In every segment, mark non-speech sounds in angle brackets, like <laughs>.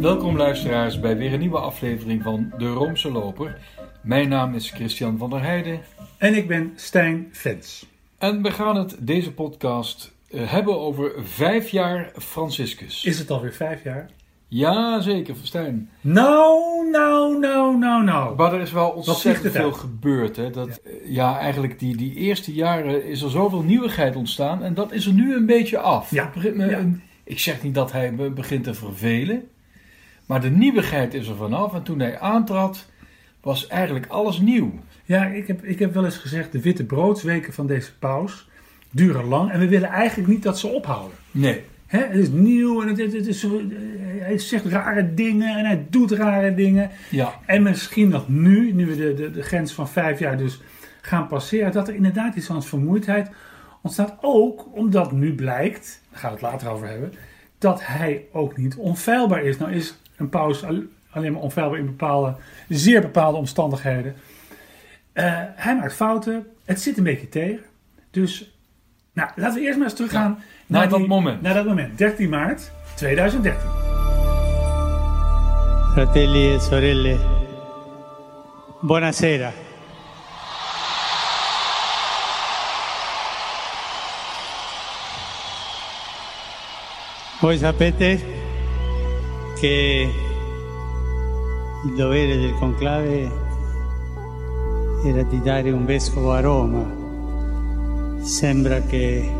Welkom luisteraars bij weer een nieuwe aflevering van De Roomse Loper. Mijn naam is Christian van der Heijden. En ik ben Stijn Vens. En we gaan het deze podcast eh, hebben over vijf jaar Franciscus. Is het alweer vijf jaar? Ja, zeker, Stijn. Nou, nou, nou, nou, nou. Maar er is wel ontzettend veel uit? gebeurd. Hè? Dat, eh, ja. eigenlijk die, die eerste jaren is er zoveel nieuwigheid ontstaan. En dat is er nu een beetje af. Ja, me ik zeg niet dat hij begint te vervelen. Maar de nieuwigheid is er vanaf. En toen hij aantrad, was eigenlijk alles nieuw. Ja, ik heb, ik heb wel eens gezegd, de witte broodsweken van deze paus duren lang. En we willen eigenlijk niet dat ze ophouden. Nee. Het is nieuw en het, het, het is, eh, hij zegt rare dingen en hij doet rare dingen. Ja. En misschien nog nu, nu we de, de, de grens van vijf jaar dus gaan passeren, dat er inderdaad iets als vermoeidheid ontstaat. Ook omdat nu blijkt, daar gaan we het later over hebben, dat hij ook niet onfeilbaar is. Nou is een paus al- alleen maar onfeilbaar in bepaalde, zeer bepaalde omstandigheden. Eh, hij maakt fouten, het zit een beetje tegen. Dus, nou, laten we eerst maar eens teruggaan naar dat die- moment. Naar dat moment, 13 maart 2013. Fratelli e sorelle, buonasera. Voi sapete che il dovere del conclave era di dare un vescovo a Roma. Sembra che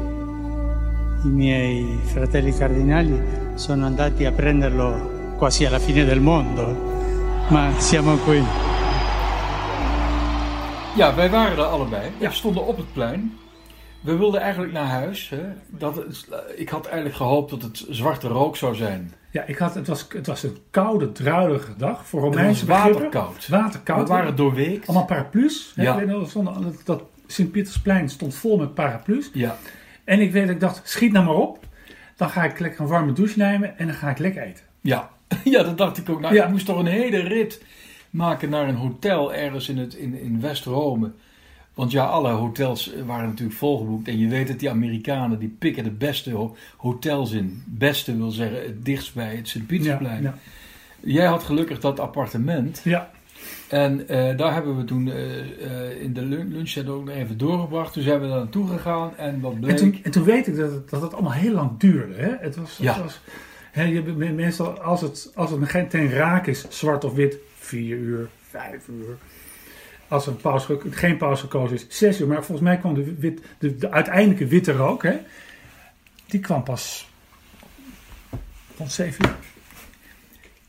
i miei fratelli cardinali sono andati a prenderlo quasi alla fine del mondo, ma siamo qui. Ja, wij waren er allebei. Ja. We stonden op het plein. We wilden eigenlijk naar huis. Hè. Dat is, ik had eigenlijk gehoopt dat het zwarte rook zou zijn. Ja, ik had, het, was, het was een koude, druilige dag voor Het Romeinse was begrippen. waterkoud. Waterkoud. We waren doorweekt. Allemaal paraplu's. hè. Ja. Ik weet nog, stonden- dat, dat Sint-Pietersplein stond vol met paraplu's. Ja. En ik weet dat ik dacht, schiet nou maar op. Dan ga ik lekker een warme douche nemen en dan ga ik lekker eten. Ja. <laughs> ja, dat dacht ik ook. Nou, Ja. Ik moest toch een hele rit maken naar een hotel ergens in, het, in, in West-Rome. Want ja, alle hotels waren natuurlijk volgeboekt. En je weet het, die Amerikanen die pikken de beste ho- hotels in. Beste wil zeggen het dichtst bij het Sint-Pietersplein. Ja, Jij had gelukkig dat appartement. ja. En eh, daar hebben we toen eh, eh, in de lun- lunch ook nog even doorgebracht. Toen zijn we daar naartoe gegaan en wat bleek... En, toen, en toen weet ik dat het, dat het allemaal heel lang duurde. Hè? Het was, het Ja. was hè, je, meestal als het, als het geen ten raak is, zwart of wit, vier uur, vijf uur. Als een paus, ge- geen paus gekozen is, zes uur. Maar volgens mij kwam de, wit, de, de uiteindelijke witte rook, hè, die kwam pas rond zeven uur.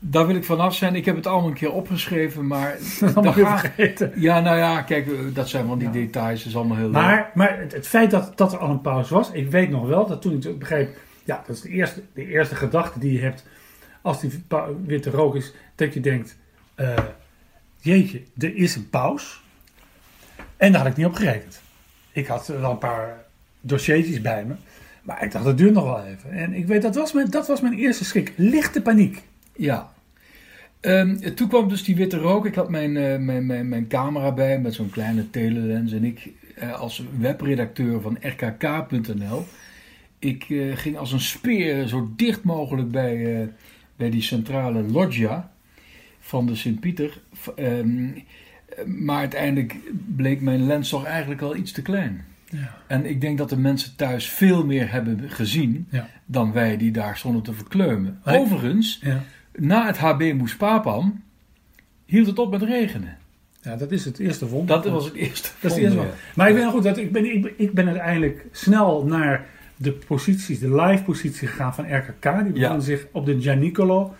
Daar wil ik vanaf zijn. Ik heb het allemaal een keer opgeschreven, maar... <laughs> Allemaal daar weer vergeten. Ja, nou ja, kijk, eh, dat zijn van die Ja. details. Dat is allemaal heel leuk. Maar, maar het, het feit dat, dat er al een pauze was, ik weet nog wel dat toen ik het begreep, ja, dat is de eerste, de eerste gedachte die je hebt als die pa- witte rook is, dat je denkt, eh, jeetje, er is een pauze. En daar had ik niet op gerekend. Ik had wel een paar dossiertjes bij me, maar ik dacht, dat duurt nog wel even. En ik weet, dat was mijn, dat was mijn eerste schrik, lichte paniek. Ja. Ehm, toen kwam dus die witte rook. Ik had mijn, eh, mijn, mijn, mijn camera bij met zo'n kleine telelens. En ik eh, als webredacteur van rkk.nl... Ik eh, ging als een speer zo dicht mogelijk bij, bij die centrale loggia van de Sint-Pieter. Ehm, maar uiteindelijk bleek mijn lens toch eigenlijk al iets te klein. Ja. En ik denk dat de mensen thuis veel meer hebben gezien Ja. dan wij die daar stonden te verkleumen. Overigens, Ja. Na het HB Moes Papam hield het op met regenen. ja, dat is het eerste wonder. Dat was het eerste. Dat is het eerste wonder. Maar ik weet nog goed, dat ik, ben, ik, ben- ik ben uiteindelijk snel naar de posities, de live positie gegaan van RKK. Die bevonden Ja. zich op de Gianicolo.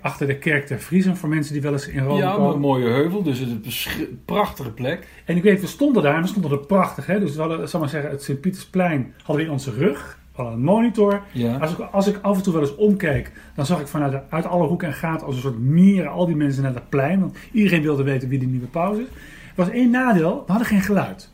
Achter de kerk ter Vriezen, voor mensen die wel eens in ja. Rome Ja, komen. een mooie heuvel, dus het is een prachtige plek. En ik weet, we stonden daar en we stonden er prachtig. Hè? Dus we hadden, zal maar zeggen, het Sint-Pietersplein hadden we in onze rug. Een monitor. Ja. Als ik, als ik af en toe wel eens omkeek, dan zag ik vanuit de- uit alle hoeken en gaten als een soort mieren al die mensen naar het plein. Want iedereen wilde weten wie de nieuwe pauze is. Er was één nadeel, we hadden geen geluid.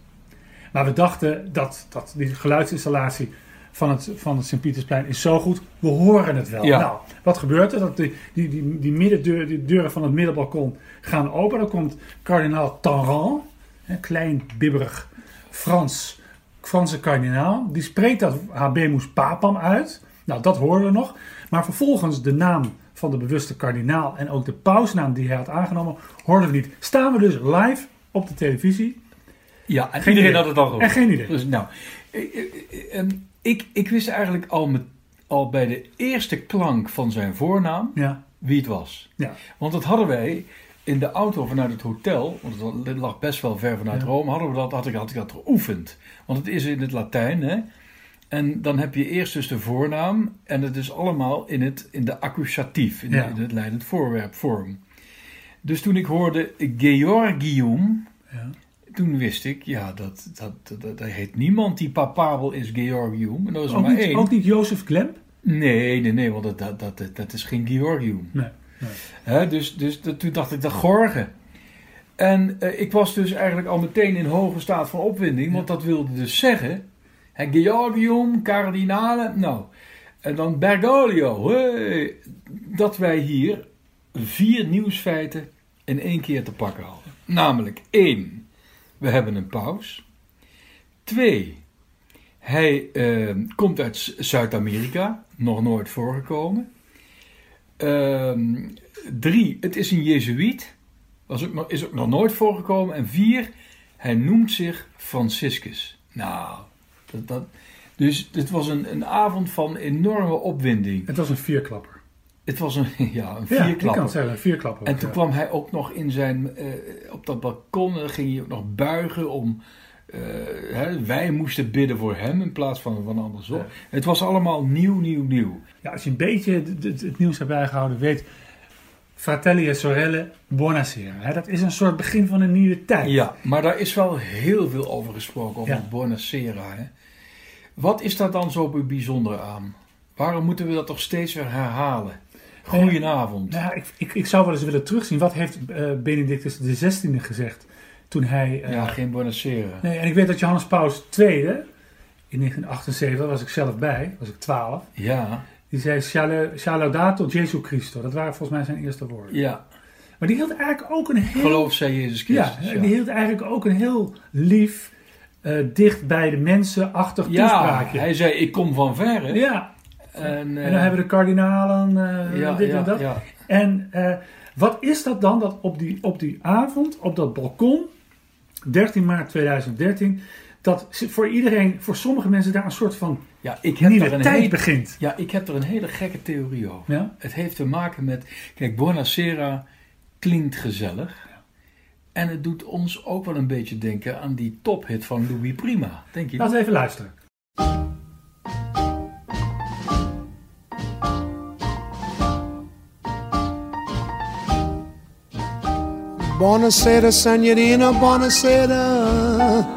Maar we dachten dat, dat die geluidsinstallatie van het, van het Sint-Pietersplein is zo goed, we horen het wel. Ja. Nou, wat gebeurt er? Dat die, die, die, die middendeur, die deuren van het middenbalkon gaan open. Dan komt kardinaal Tanran, Een klein, bibberig Frans, Franse kardinaal. Die spreekt dat Habemus Papam uit. Nou, dat horen we nog. Maar vervolgens de naam van de bewuste kardinaal en ook de pausnaam die hij had aangenomen, hoorden we niet. Staan we dus live op de televisie. Ja, en Geen iedereen idee. had het al gehoord. En geen idee. Dus, nou, ik, ik- ehm, ik, ik wist eigenlijk al, met, al bij de eerste klank van zijn voornaam Ja, wie het was. ja. Want dat hadden wij in de auto vanuit het hotel, want het lag best wel ver vanuit Ja. Rome, hadden we dat, had, ik, had ik dat geoefend. Want het is in het Latijn, hè. En dan heb je eerst dus de voornaam en het is allemaal in, het, in de accusatief, in, Ja. in het leidend voorwerpvorm. Dus toen ik hoorde Georgium, ja. toen wist ik, ja, dat, dat, dat, dat heet niemand die papabel is Georgium. En dat is Ook, maar niet, één. ook niet Jozef Klemp? Nee, nee, nee, want dat, dat, dat, dat is geen Georgium. Nee. nee. Dus dus dat, toen dacht ik, dat Gorgen. En eh, ik was dus eigenlijk al meteen in hoge staat van opwinding, want dat wilde dus zeggen, hè, Georgium, Cardinale, nou, en dan Bergoglio, hey, dat wij hier vier nieuwsfeiten in één keer te pakken hadden. Namelijk, één, we hebben een paus. Twee, hij eh, komt uit Zuid-Amerika, nog nooit voorgekomen. Ehm, drie, het is een Jezuïet. Was ook is ook nog nooit voorgekomen. En vier, hij noemt zich Franciscus. Nou, dat, dat, dus het was een, een avond van enorme opwinding. Het was een vierklapper. Het was een, <laughs> ja, een Ja, ik kan vierklapper. het zeggen, een vierklapper. En toen kwam hij ook nog in zijn, eh, op dat balkon, en ging hij ook nog buigen om, eh, hè, wij moesten bidden voor hem in plaats van, van andersom. Ja. Het was allemaal nieuw, nieuw, nieuw. Ja, als je een beetje het, het- het nieuws hebt bijgehouden, weet Fratelli e sorelle, buonasera. Dat is een soort begin van een nieuwe tijd. Ja, maar daar is wel heel veel over gesproken, over Ja. het Buonasera. Wat is daar dan zo bijzonder aan? Waarom moeten we dat toch steeds weer herhalen? Goedenavond. Nou, ja, ik, ik, ik zou wel eens willen terugzien. Wat heeft eh, Benedictus XVI gezegd toen hij... eh, Ja, geen Buonasera. nee, en ik weet dat Johannes Paus II, in 1978, daar was ik zelf bij, was ik 12, Ja, die zei "Shalom- Shalom Jesu Christo. Dat waren volgens mij zijn eerste woorden. ja. Maar die hield eigenlijk ook een heel... Geloof zij Jezus Christus. Ja, die hield eigenlijk ook een heel lief, eh, dicht bij de mensen-achtig Ja, toespraakje. hij zei, ik kom van ver. hè. Ja, En, en dan hebben de kardinalen eh, ja, dit en dat. En eh, wat is dat dan, dat op die, op die avond, op dat balkon, 13 maart 2013, dat voor iedereen, voor sommige mensen daar een soort van Ja, ik heb, er een tijd hele, begint. ja, ik heb er een hele gekke theorie over. Ja? Het heeft te maken met, kijk, Buonasera klinkt gezellig. En het doet ons ook wel een beetje denken aan die tophit van Louis Prima. Denk je? Laten we even luisteren. Buonasera, signorina, buonasera.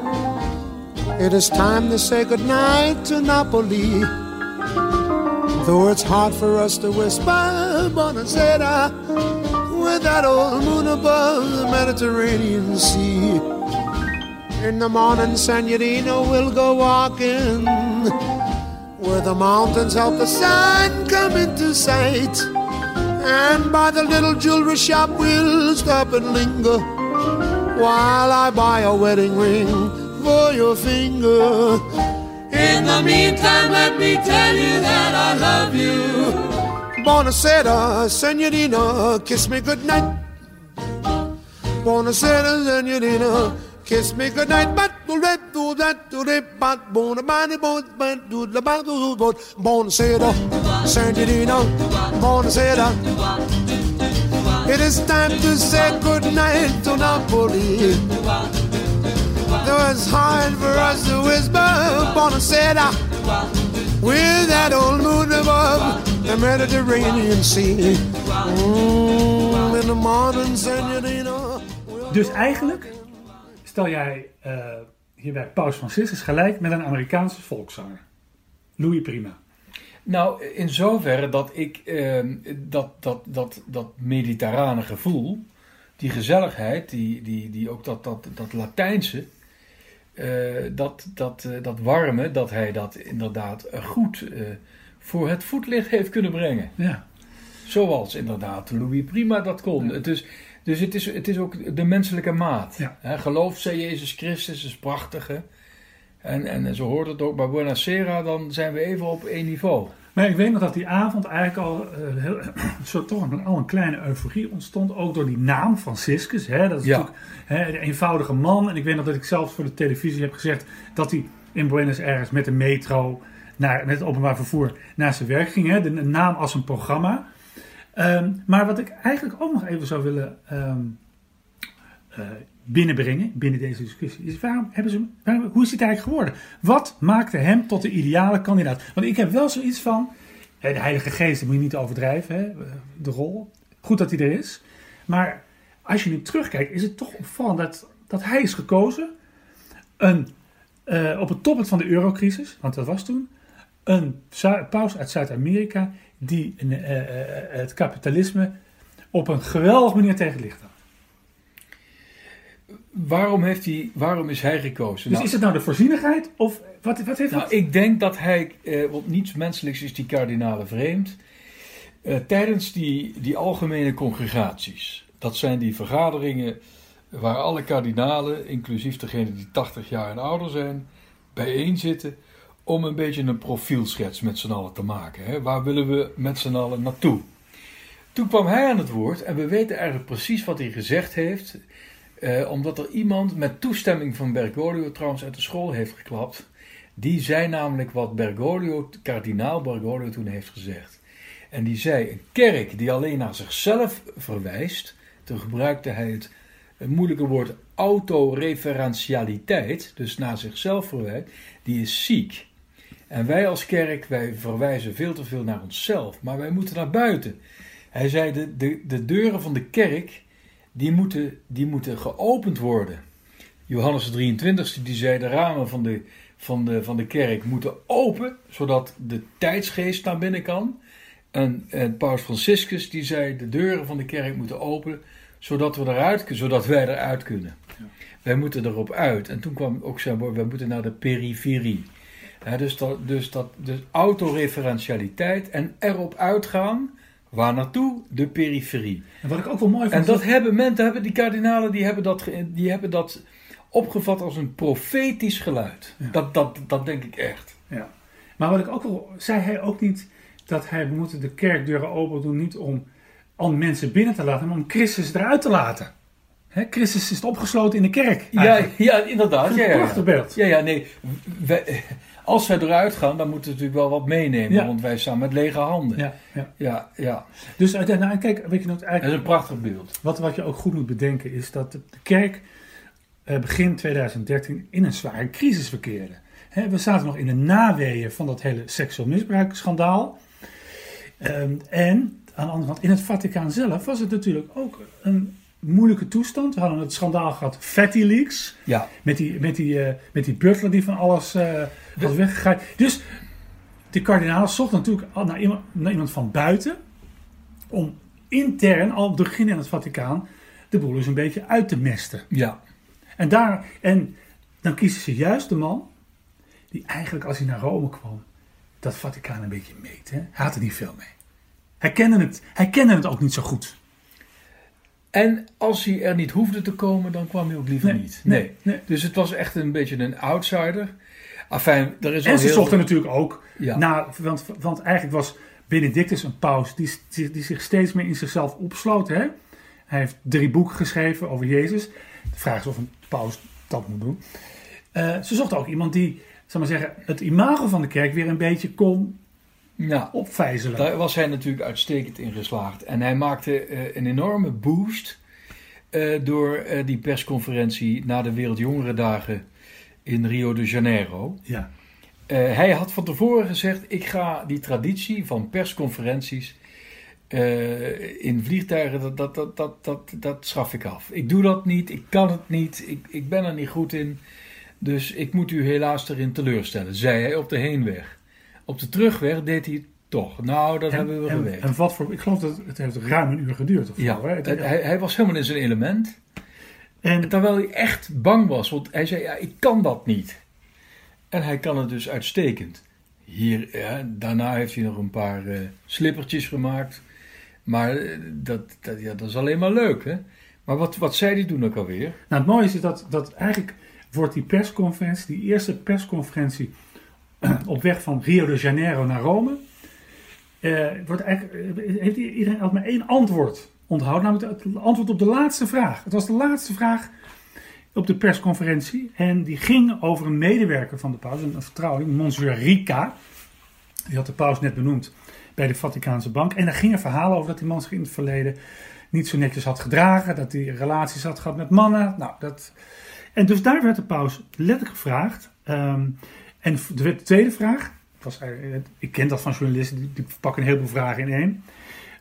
It is time to say goodnight to Napoli. Though it's hard for us to whisper, buonasera, with that old moon above the Mediterranean Sea. In the morning, signorina, we'll go walking where the mountains help the sun come into sight. And by the little jewelry shop we'll stop and linger While I buy a wedding ring for your finger. In the meantime let me tell you that I love you. Buonasera, senorina, kiss me goodnight. Buonasera, senorina, kiss me goodnight. But do that, do that, do that, but Buona bani, bon, but do the bat, do do Buonasera, senorina, buonasera It is time to say goodnight to Napoli Though it's hard for us to whisper Buonasera With that old moon above the Mediterranean Sea mm, In the morning, senorina we'll Dus eigenlijk stel jij eh, hier bij Paus Franciscus gelijk met een Amerikaanse volkszanger. Louis Prima. Nou, in zoverre dat ik ehm, dat, dat, dat, dat mediterrane gevoel, die gezelligheid, die, die, die ook dat, dat, dat Latijnse, eh, dat, dat, eh, dat warme, dat hij dat inderdaad eh, goed eh, voor het voetlicht heeft kunnen brengen. Ja. Zoals inderdaad Louis Prima dat kon. Ja. Is, Dus het is, het is ook de menselijke maat. Ja. Geloof zij Jezus Christus is prachtig. Hè? En, en zo hoort het ook bij Buonasera, dan zijn we even op één niveau. Maar ik weet nog dat die avond eigenlijk al eh, heel, <clears throat> zo toch een, al een kleine euforie ontstond. Ook door die naam Franciscus. Hè? Dat is Ja. natuurlijk hè, de eenvoudige man. En ik weet nog dat ik zelfs voor de televisie heb gezegd dat hij in Buenos Aires met de metro, naar, met het openbaar vervoer, naar zijn werk ging. Hè? De, de naam als een programma. Ehm, maar wat ik eigenlijk ook nog even zou willen ehm, eh, binnenbrengen binnen deze discussie is waarom hebben ze, hoe is dit eigenlijk geworden? Wat maakte hem tot de ideale kandidaat? Want ik heb wel zoiets van, de Heilige Geest, dat moet je niet overdrijven, hè, de rol. Goed dat hij er is. Maar als je nu terugkijkt, is het toch opvallend dat, dat hij is gekozen een, eh, op het toppunt van de eurocrisis, want dat was toen, een paus uit Zuid-Amerika die eh, eh, het kapitalisme op een geweldige manier tegen het licht had. Waarom, heeft hij, waarom is hij gekozen? Dus Nou, is het nou de voorzienigheid of wat, wat heeft Nou, ik denk dat hij, eh, want niets menselijks is die kardinalen vreemd. Eh, tijdens die, die algemene congregaties, dat zijn die vergaderingen waar alle kardinalen, inclusief degenen die 80 jaar en ouder zijn, bijeen zitten om een beetje een profielschets met z'n allen te maken. Hè? Waar willen we met z'n allen naartoe? Toen kwam hij aan het woord en we weten eigenlijk precies wat hij gezegd heeft. Eh, omdat er iemand met toestemming van Bergoglio trouwens uit de school heeft geklapt. Die zei namelijk wat Bergoglio, kardinaal Bergoglio toen heeft gezegd. En die zei, een kerk die alleen naar zichzelf verwijst, toen gebruikte hij het, moeilijke woord autoreferentialiteit, dus naar zichzelf verwijst, die is ziek. En wij als kerk, wij verwijzen veel te veel naar onszelf, maar wij moeten naar buiten. Hij zei, de, de, de deuren van de kerk, die moeten, die moeten geopend worden. Johannes de 23 die zei, de ramen van de, van, de, van de kerk moeten open, zodat de tijdsgeest naar binnen kan. En, en Paus Franciscus die zei, de deuren van de kerk moeten open, zodat, we eruit, zodat wij eruit kunnen. Wij moeten erop uit. En toen kwam ook zijn woord, wij moeten naar de periferie. Dus dat, dus dat dus autoreferentialiteit en erop uitgaan. Waar naartoe? De periferie. En wat ik ook wel mooi En vond, dat hebben mensen, hebben die kardinalen, die hebben dat, die hebben dat opgevat als een profetisch geluid. Ja. Dat, dat, dat denk ik echt. Ja. Maar wat ik ook wel... Zei hij ook niet dat hij... We moeten de kerkdeuren open doen niet om al mensen binnen te laten, maar om Christus eruit te laten. Hè, Christus is opgesloten in de kerk. Ja, eigenlijk. ja inderdaad. Ja, een ja, prachtig ja. beeld. ja, ja, nee. Wij- als zij eruit gaan, dan moeten we natuurlijk wel wat meenemen. Ja. Want wij staan met lege handen. Ja, Ja, ja. ja. Dus uiteindelijk, kijk, weet je nog, Dat eigenlijk, is een prachtig beeld. Wat, wat je ook goed moet bedenken is dat de kerk eh, begin 2013 in een zware crisis verkeerde. We zaten nog in de naweeën van dat hele seksueel misbruikschandaal. Ehm, en aan de andere kant, in het Vaticaan zelf was het natuurlijk ook een moeilijke toestand. We hadden het schandaal gehad, Fatty Leaks. Ja. Met die, met die, eh, met die butler die van alles eh had weggegaaid. Dus de kardinaal zocht natuurlijk naar iemand, naar iemand van buiten. Om intern al beginnen in het Vaticaan de boel eens een beetje uit te mesten. Ja. En, daar, en dan kiezen ze juist de man die eigenlijk als hij naar Rome kwam, dat Vaticaan een beetje meet. Hè? Hij had er niet veel mee. Hij kende, het, hij kende het ook niet zo goed. En als hij er niet hoefde te komen, dan kwam hij ook liever Nee, niet. nee, nee. Dus het was echt een beetje een outsider. Enfin, er is al En ze heel zochten veel- natuurlijk ook Ja. naar, want, want eigenlijk was Benedictus een paus die, die, die zich steeds meer in zichzelf opsloot. Hè? Hij heeft drie boeken geschreven over Jezus. De vraag is of een paus dat moet doen. Eh, ze zochten ook iemand die, zal maar zeggen, het imago van de kerk weer een beetje kon Ja, opvijzelen. daar was hij natuurlijk uitstekend in geslaagd. En hij maakte eh, een enorme boost eh, door eh, die persconferentie na de Wereldjongerendagen in Rio de Janeiro. Ja. Hij had van tevoren gezegd: ik ga die traditie van persconferenties in vliegtuigen, dat, dat, dat, dat, dat, dat schaf ik af. Ik doe dat niet, ik kan het niet, ik, ik ben er niet goed in. Dus ik moet u helaas erin teleurstellen, zei hij op de heenweg. Op de terugweg deed hij het toch. Nou, dat hebben we en, geweten. en wat voor, ik geloof dat het heeft ruim een uur geduurd. Of ja, hè? Het- hij, hij was helemaal in zijn element. en Terwijl hij echt bang was, want hij zei: ja, ik kan dat niet. En hij kan het dus uitstekend. Hier, ja, daarna heeft hij nog een paar eh, slippertjes gemaakt. Maar eh, dat, dat, ja, dat is alleen maar leuk, hè? Maar wat, wat zei die toen ook alweer? Nou, het mooie is dat, dat eigenlijk wordt die persconferentie, die eerste persconferentie <clears throat> op weg van Rio de Janeiro naar Rome, eh, wordt eigenlijk, eh, heeft iedereen altijd maar één antwoord onthouden, namelijk het antwoord op de laatste vraag. Het was de laatste vraag op de persconferentie en die ging over een medewerker van de paus, een vertrouweling, Monsieur Rica. Die had de paus net benoemd bij de Vaticaanse bank. En daar gingen verhalen over dat die man zich in het verleden niet zo netjes had gedragen, dat hij relaties had gehad met mannen. Nou, dat... En dus daar werd de paus letterlijk gevraagd. ehm, en de tweede vraag, was, ik ken dat van journalisten, die, die pakken een heleboel vragen in één.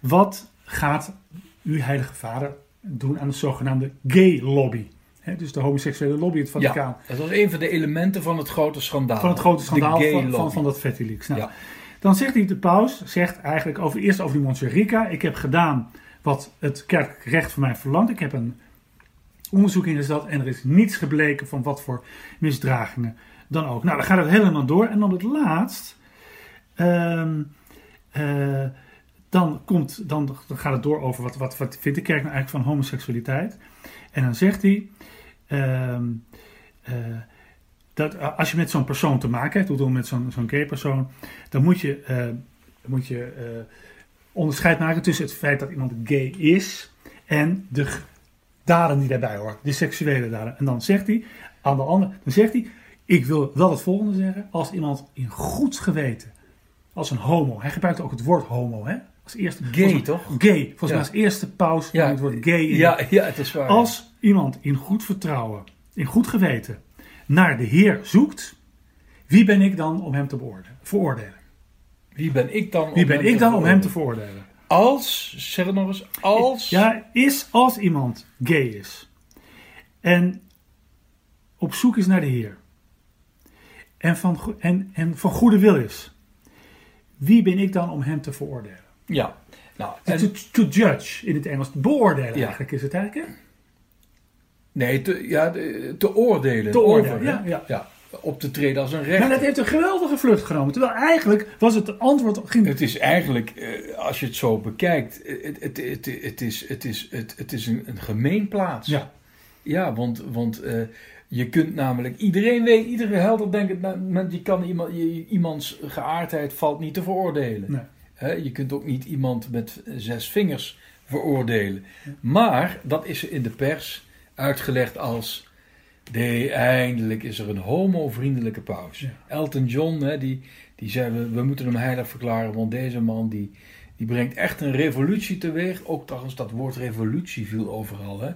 Wat gaat uw heilige vader doen aan de zogenaamde gay lobby? Dus de homoseksuele lobby het Vaticaan. Ja, dat was een van de elementen van het grote schandaal. Van het grote schandaal van, van, van dat Leaks. Nou, Ja. Dan zegt hij, de paus zegt eigenlijk over, eerst over die Montserrica. Ik heb gedaan wat het kerkelijk recht van mij verlangt. Ik heb een onderzoek ingesteld en er is niets gebleken van wat voor misdragingen dan ook. Nou, dan gaat het helemaal door. En dan het laatst, ehm, eh, dan, komt, dan, dan gaat het door over wat, wat, wat vindt de kerk nou eigenlijk van homoseksualiteit. En dan zegt hij, ehm, eh, dat als je met zo'n persoon te maken hebt, bedoel met zo'n zo'n gay persoon, dan moet je, eh, moet je onderscheid maken tussen het feit dat iemand gay is en de daden die daarbij horen, de seksuele daden. En dan zegt hij, aan de andere, dan zegt hij, ik wil wel het volgende zeggen, als iemand in goed geweten, als een homo, hij gebruikt ook het woord homo, hè? Als eerste, Gay, toch? Gay, volgens Ja. mij als eerste paus Ja, het woord gay in. Ja, ja, het is waar. Als iemand in goed vertrouwen, in goed geweten, naar de Heer zoekt, wie ben ik dan om hem te beoordelen, veroordelen? Wie ben ik dan? Wie om ben hem ik te dan om hem te veroordelen? Als, zeg het nog eens, als. Ja, is als iemand gay is en op zoek is naar de Heer en van, en, en van goede wil is, wie ben ik dan om hem te veroordelen? Ja. Nou, To, en, to judge in het Engels, beoordelen Ja. eigenlijk is het eigenlijk. hè? nee, te, ja, te oordelen. Te oordelen, over, hè? ja, ja. Op te treden als een Maar rechter. dat heeft een geweldige vlucht genomen. Terwijl eigenlijk was het antwoord... Ging, Het is eigenlijk, eh, als je het zo bekijkt, eh, het, het, het, het is, het is, het, het is een, een gemeenplaats. ja, Ja, want, want eh, je kunt namelijk, iedereen weet, iedere helder denkt, nou, je kan iemand, je- iemands geaardheid valt niet te veroordelen. nee. Je kunt ook niet iemand met zes vingers veroordelen. Maar dat is in de pers uitgelegd als. Nee, eindelijk is er een homo-vriendelijke paus. Ja. Elton John, die, die zei: we, we moeten hem heilig verklaren, want deze man die, die brengt echt een revolutie teweeg. Ook trouwens, dat woord revolutie viel overal. Hè.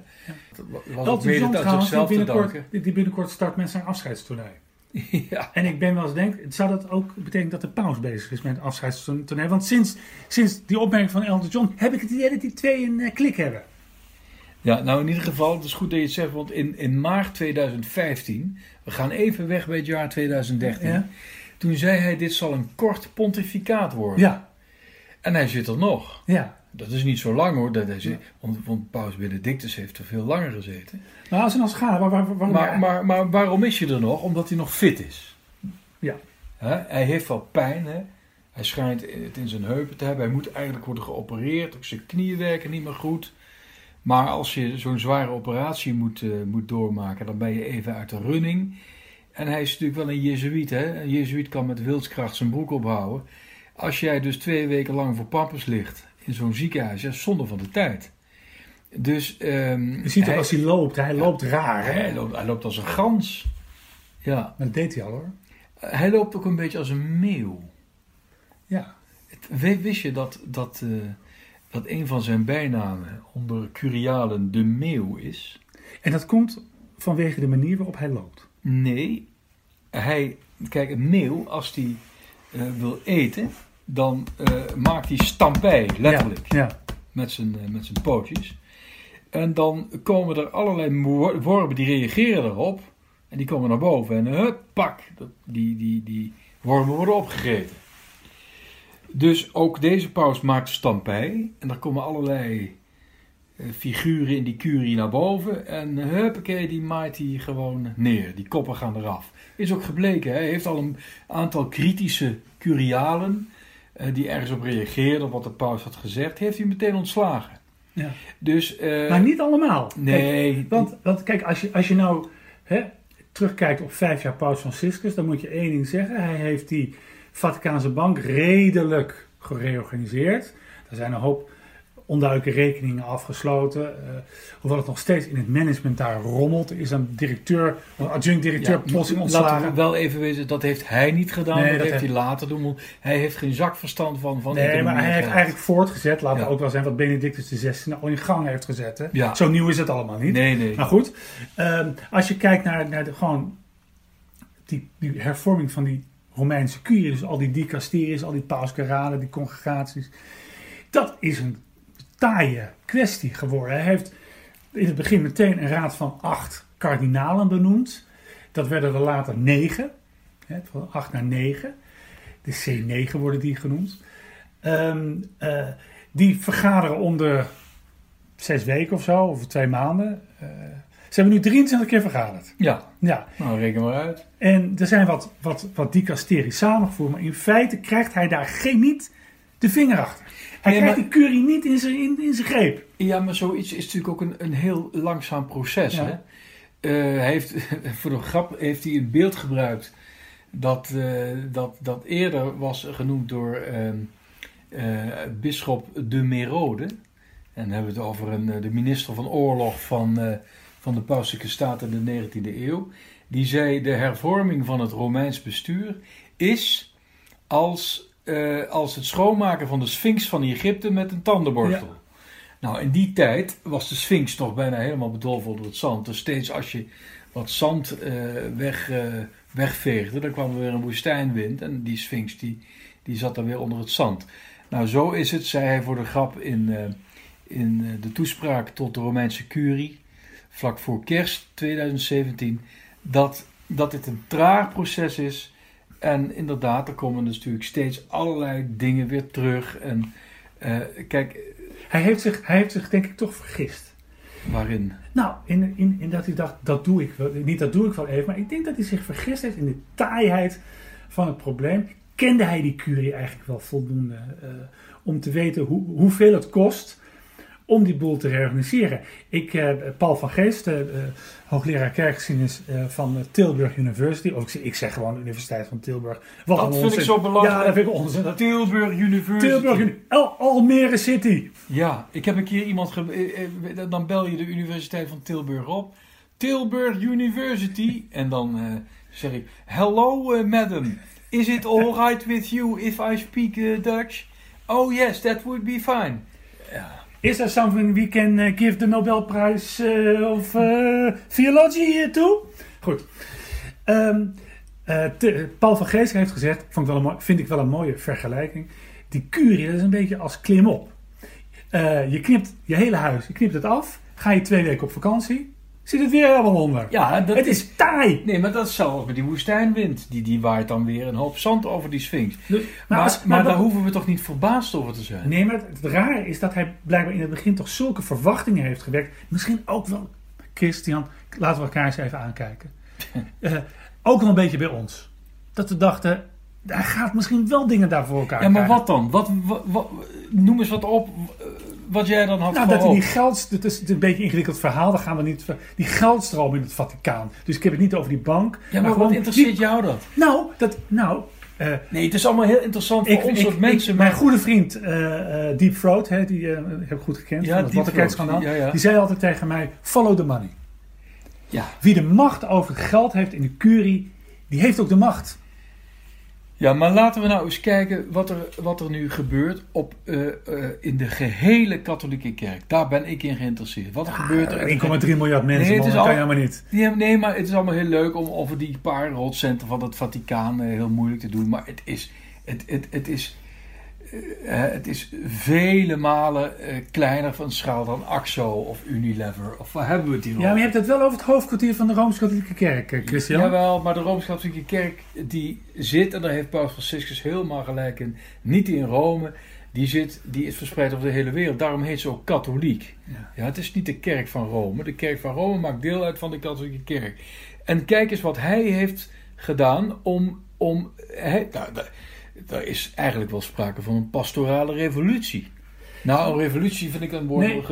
Dat wa- was ook mede aan trouwens, die zichzelf te binnenkort, danken. die die binnenkort start met zijn afscheidstoernooi. <laughs> ja. En ik ben wel eens denk, zou dat ook betekenen dat de paus bezig is met afscheidstoernooi? Want sinds, sinds die opmerking van Elton John heb ik het idee dat die twee een eh, klik hebben. Ja, nou in ieder geval, het is goed dat je het zegt, want in, in maart 2015, we gaan even weg bij het jaar 2013, Ja. toen zei hij, dit zal een kort pontificaat worden. Ja, En hij zit er nog. ja. Dat is niet zo lang hoor, dat hij zit, want, want Paus Benedictus heeft er veel langer gezeten. Maar als en als gaat, waar, waar, waarom... Maar, maar, maar waarom is je er nog? Omdat hij nog fit is. Ja. Hij heeft wel pijn, hè? hij schijnt het in zijn heupen te hebben, hij moet eigenlijk worden geopereerd, ook zijn knieën werken niet meer goed. Maar als je zo'n zware operatie moet, eh, moet doormaken, dan ben je even uit de running. En hij is natuurlijk wel een jezuïet. Hè? Een jezuïet kan met wilskracht zijn broek ophouden. Als jij dus twee weken lang voor pampers ligt in zo'n ziekenhuis, ja, zonde van de tijd. Dus, ehm, je ziet ook als hij loopt, hij loopt raar. Hè? hij, loopt, hij loopt als een gans. Ja, Maar dat deed hij al hoor. hij loopt ook een beetje als een meeuw. Ja. Het- Wist je dat, dat, eh, dat een van zijn bijnamen onder Curialen de meeuw is? En dat komt vanwege de manier waarop hij loopt. Nee, hij, kijk, een meeuw, als die eh, wil eten, dan eh, maakt hij stampij, letterlijk, Ja, ja. met, zijn, eh, met zijn pootjes. En dan komen er allerlei wo- wormen die reageren daarop, en die komen naar boven. En hup, pak, die, die, die wormen worden opgegeten. Dus ook deze paus maakt stampij, en er komen allerlei figuren in die curie naar boven. En eh, huppakee, die maait hij gewoon neer. Die koppen gaan eraf. Is ook gebleken, hij heeft al een aantal kritische curialen... eh, die ergens op reageerden, op wat de paus had gezegd... heeft hij meteen ontslagen. Ja. Dus, eh, Maar niet allemaal. Nee. Kijk, want, want kijk, als je, als je nou hè, terugkijkt op vijf jaar Paus Franciscus, dan moet je één ding zeggen. Hij heeft die Vaticaanse bank redelijk gereorganiseerd. Er zijn een hoop onduidelijke rekeningen afgesloten. eh, hoewel het nog steeds in het management daar rommelt. Is een directeur, een adjunct-directeur Ja, plotseling Laten we ontslagen. wel even weten, dat heeft hij niet gedaan. Nee, dat, dat heeft hij later doen. Hij heeft geen zak verstand van, van Nee, maar hij heeft eigenlijk voortgezet, laten we Ja. ook wel zijn, wat Benedictus XVI al in gang heeft gezet. Hè? Ja. Zo nieuw is het allemaal niet. Nee, nee. Maar goed, ehm, als je kijkt naar, naar de, gewoon die, die hervorming van die Romeinse curie, dus al die dicasteries, al die pauskeralen, die congregaties, dat is een taaie kwestie geworden. Hij heeft in het begin meteen een raad van acht kardinalen benoemd. Dat werden er later negen, hè, van acht naar negen. De C9 worden die genoemd. Ehm, eh, die vergaderen om de zes weken of zo, of twee maanden. Eh, ze hebben nu 23 keer vergaderd. Ja, Ja, nou reken maar uit. en er zijn wat, wat, wat dicasteries samengevoerd, maar in feite krijgt hij daar geen, niet de vinger achter. Hij Nee, krijgt maar- die curie niet in zijn, in, in zijn greep. Ja, maar zoiets is natuurlijk ook een, een heel langzaam proces. Ja. Hè? Eh, hij heeft, <laughs> voor de grap heeft hij een beeld gebruikt dat, eh, dat, dat eerder was genoemd door ehm eh, bisschop de Merode. En dan hebben we het over een, de minister van Oorlog van, van de Pauselijke Staten in de 19e eeuw. Die zei: De hervorming van het Romeins bestuur is als, eh, als het schoonmaken van de Sphinx van Egypte met een tandenborstel. Ja. Nou, in die tijd was de Sphinx nog bijna helemaal bedolven onder het zand. Dus steeds als je wat zand eh, weg, eh, wegveegde, dan kwam er weer een woestijnwind. En die Sphinx die, die zat dan weer onder het zand. Nou, zo is het, zei hij voor de grap in, in de toespraak tot de Romeinse curie, vlak voor kerst 2017, dat, dat dit een traag proces is. En inderdaad, er komen dus natuurlijk steeds allerlei dingen weer terug. En eh, kijk, Hij heeft, zich, hij heeft zich denk ik toch vergist. waarin? Nou, in, in, in dat hij dacht, dat doe ik wel. Niet dat doe ik wel even, maar ik denk dat hij zich vergist heeft in de taaiheid van het probleem. Kende hij die curie eigenlijk wel voldoende eh, om te weten hoe, hoeveel het kost om die boel te reorganiseren? Ik, eh, Paul van Geest, eh, hoogleraar kerkgeschiedenis van Tilburg University, of ik, zeg- ik zeg gewoon Universiteit van Tilburg. Wat Dat vind ik zo belangrijk. Ja, dat vind ik onzin. Tilburg University. Tilburg, Al- Almere City. Ja, ik heb een keer iemand. Dan bel je de Universiteit van Tilburg op. Tilburg University. En dan zeg ik: Hello, madam. Is it all right with you if I speak Dutch? Oh yes, that would be fine. Is there something we can eh, give the Nobelprijs eh, of eh, Theology to? Goed. Ehm, eh, Paul van Geest heeft gezegd, vond ik wel vind ik wel een mooie vergelijking. Die curie, dat is een beetje als klimop. Je knipt je hele huis, je knipt het af, ga je twee weken op vakantie, zit het weer helemaal onder. Ja, dat het is taai. Nee, maar dat is zelfs met die woestijnwind. Die, die waait dan weer een hoop zand over die Sphinx. Dus- Maar, als- maar, maar daar hoeven we toch niet verbaasd over te zijn? Nee, maar het, het rare is dat hij blijkbaar in het begin toch zulke verwachtingen heeft gewekt. Misschien ook wel, Christian, laten we elkaar eens even aankijken. <laughs> Eh, ook wel een beetje bij ons. Dat we dachten, hij gaat misschien wel dingen daar voor elkaar Ja, maar krijgen. wat dan? Wat, wat, wat- noem eens wat op wat jij dan had Nou, dat die geld, het is een beetje een ingewikkeld verhaal, daar gaan we niet, die geldstroom in het Vaticaan. Dus ik heb het niet over die bank. Ja, maar wat gewoon interesseert die- jou dat? Nou, dat, nou, eh, Nee, het is allemaal heel interessant voor ik, ons ik- soort mensen. ik- maar mijn goede vriend eh, eh, Deep Throat, hè, die heb ik goed gekend, Ja, van het Throat, ja, ja. die zei altijd tegen mij, follow the money. ja. Wie de macht over het geld heeft in de curie, die heeft ook de macht. Ja, maar laten we nou eens kijken wat er, wat er nu gebeurt op, eh, eh, in de gehele katholieke kerk. Daar ben ik in geïnteresseerd. Wat gebeurt er? 1,3 miljard mensen, Nee, het is kan helemaal niet. Nee, nee, maar het is allemaal heel leuk om over die paar rotcenten van het Vaticaan eh, heel moeilijk te doen. Maar het is, het, het, het is, het is vele malen eh, kleiner van schaal dan AXO of Unilever. Of waar hebben we het hier Ja, maar je hebt het wel over het hoofdkwartier van de Rooms-Katholieke Kerk, eh, Christian. Jawel, maar de Rooms-Katholieke Kerk die zit, en daar heeft Paus Franciscus helemaal gelijk in, niet in Rome. Die, zit, die is verspreid over de hele wereld. Daarom heet ze ook katholiek. Ja. Ja, het is niet de kerk van Rome. De kerk van Rome maakt deel uit van de katholieke kerk. En kijk eens wat hij heeft gedaan om... om hij, nou, daar, is eigenlijk wel sprake van een pastorale revolutie. Nou, een revolutie vind ik een woord. Nee,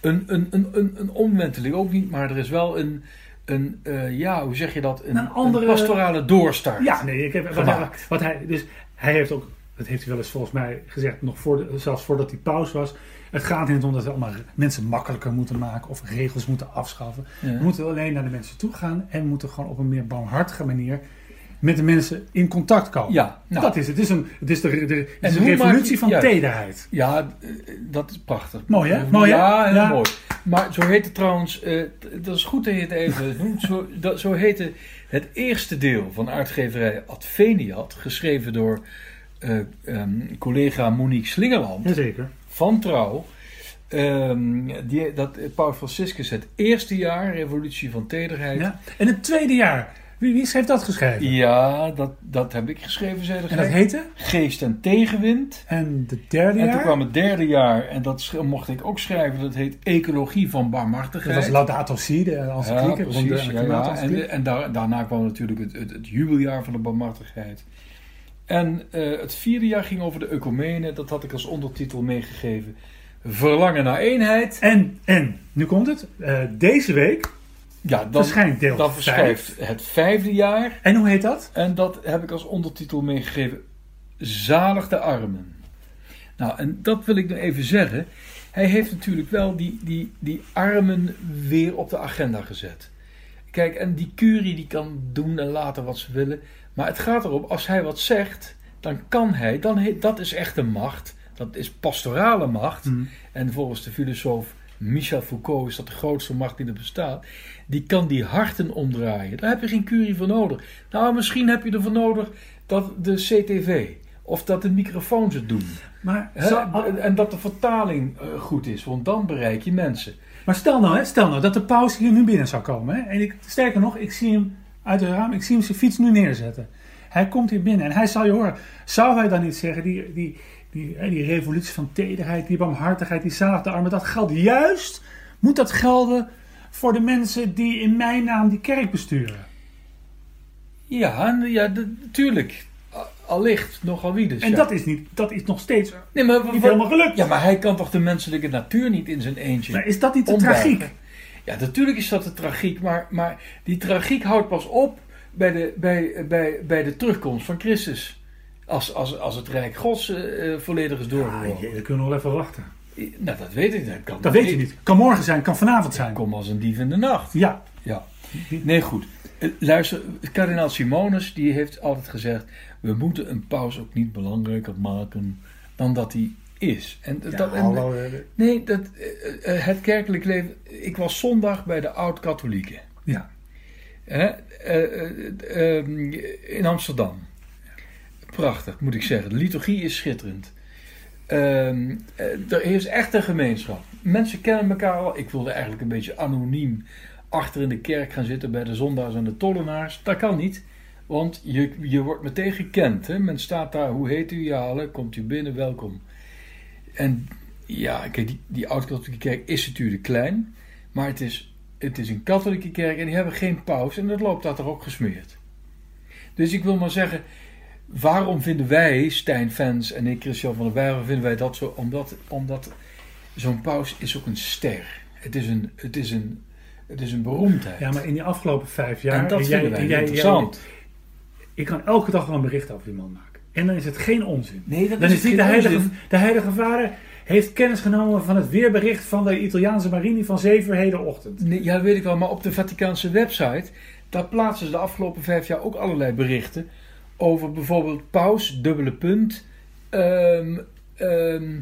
een, een, een, een, een omwenteling ook niet, maar er is wel een, een eh, ja, hoe zeg je dat? Een, Een andere- pastorale doorstart. Ja, nee, ik heb, wat, hij, Gemaakt. wat hij, dus hij heeft ook, dat heeft hij wel eens volgens mij gezegd, nog voor de, zelfs voordat hij paus was. Het gaat niet om dat we allemaal mensen makkelijker moeten maken of regels moeten afschaffen. Ja. We moeten alleen naar de mensen toe gaan en moeten gewoon op een meer barmhartige manier met de mensen in contact komen. Ja, nou, dat is het. Het is een, het is de, de, het is En een revolutie je- van juist. tederheid. Ja, eh, dat is prachtig. Mooi, hè? Mooi, hè? Ja, heel Ja. mooi. Maar zo heet het trouwens, t- dat is goed dat je het even <laughs> noemt, zo, dat, zo heette het eerste deel van uitgeverij Adveniat, geschreven door eh, ehm, collega Monique Slingerland Jazeker. van Trouw. Ehm, die, dat Paus Franciscus het eerste jaar, Revolutie van Tederheid. Ja. En het tweede jaar, wie, wie heeft dat geschreven? dat, dat heb ik geschreven, zei de En dat heette? Geest en Tegenwind. En de derde En jaar? toen kwam het derde jaar, en dat mocht ik ook schrijven, dat heet Ecologie van dat Barmhartigheid. was Laudato Si, de encycliek. Ja, de precies. Ja, ja. klimaatencycliek. En, en daar, daarna kwam natuurlijk het, het, het jubeljaar van de barmhartigheid. En eh, het vierde jaar ging over de ecumene. Dat had ik als ondertitel meegegeven. Verlangen naar eenheid. En, en, nu komt het. Eh, deze week Ja, dan, verschijnt deel dan 5. verschijnt het vijfde jaar. En hoe heet dat? En dat heb ik als ondertitel meegegeven. Zalig de armen. Nou, en dat wil ik nog even zeggen. Hij heeft natuurlijk wel die, die, die armen weer op de agenda gezet. Kijk, en die curie die kan doen en laten wat ze willen. Maar het gaat erom, als hij wat zegt, dan kan hij, dan he- dat is echte macht. Dat is pastorale macht. Hmm. En volgens de filosoof Michel Foucault is dat de grootste macht die er bestaat. Die kan die harten omdraaien. Daar heb je geen curie voor nodig. Nou, misschien heb je ervoor nodig dat de CTV of dat de microfoons het doen. Maar, Hè? zo- En- dat de vertaling eh, goed is, want dan bereik je mensen. maar stel nou, hè, stel nou dat de paus hier nu binnen zou komen. Hè, en ik, sterker nog, ik zie hem uit het raam, ik zie hem zijn fiets nu neerzetten. Hij komt hier binnen en hij zal je horen. Zou hij dan niet zeggen, die, die, die, revolutie van tederheid, die barmhartigheid, die zalig de armen, dat geldt juist, moet dat gelden voor de mensen die in mijn naam die kerk besturen. Ja, ja natuurlijk. Allicht, nogal wie dus. En ja. dat is, niet, dat is nog steeds nee, maar, niet wat- helemaal gelukt. Ja, maar hij kan toch de menselijke natuur niet in zijn eentje Maar is dat niet de tragiek? Ja, natuurlijk is dat de tragiek, maar, maar die tragiek houdt pas op bij de, bij, bij, bij de terugkomst van Christus. Als, als, als het Rijk Gods eh, eh, volledig is doorgebroken. jee, dan kunnen we nog even wachten. nou, dat weet ik. Dat, kan Dat weet je niet. Kan morgen zijn, kan vanavond zijn. Kom als een dief in de nacht. Ja, Ja. Nee, goed. Eh, Luister, kardinaal Simonus die heeft altijd gezegd... we moeten een paus ook niet belangrijker maken dan dat hij is. En, Ja, dat, en- hallo, nee, dat, het kerkelijk leven... Ik was zondag bij de oud-katholieken. ja. Hè? Eh, eh, eh, in Amsterdam. Prachtig, moet ik zeggen. De liturgie is schitterend. Ehm, eh, er is echt een gemeenschap. Mensen kennen elkaar al. Ik wilde eigenlijk een beetje anoniem achter in de kerk gaan zitten bij de zondaars en de tollenaars. Dat kan niet, want je, je wordt meteen gekend. Hè? Men staat daar, hoe heet u? Ja, komt u binnen, welkom. En ja, kijk, die, die oud-katholieke kerk is natuurlijk klein, maar het is, het is een katholieke kerk en die hebben geen paus en dat loopt daar toch ook gesmeerd. Dus ik wil maar zeggen, waarom vinden wij, Stijn Fans en ik, Christian van der Bijl, vinden wij dat zo? Omdat, omdat zo'n paus is ook een ster. Het is een, het is een, het is een beroemdheid. ja, maar in die afgelopen vijf jaar... en dat jij- vinden wij jij- interessant. jij- ik kan elke dag wel een bericht over die man maken. En dan is het geen onzin. nee, dat Dan is niet de heilige, onzin. de heilige vader heeft kennis genomen van het weerbericht van de Italiaanse marine van 7 uur hedenochtend. Nee, ja, dat weet ik wel. Maar op de Vaticaanse website, daar plaatsen ze de afgelopen vijf jaar ook allerlei berichten over bijvoorbeeld paus, dubbele punt. ehm, ehm,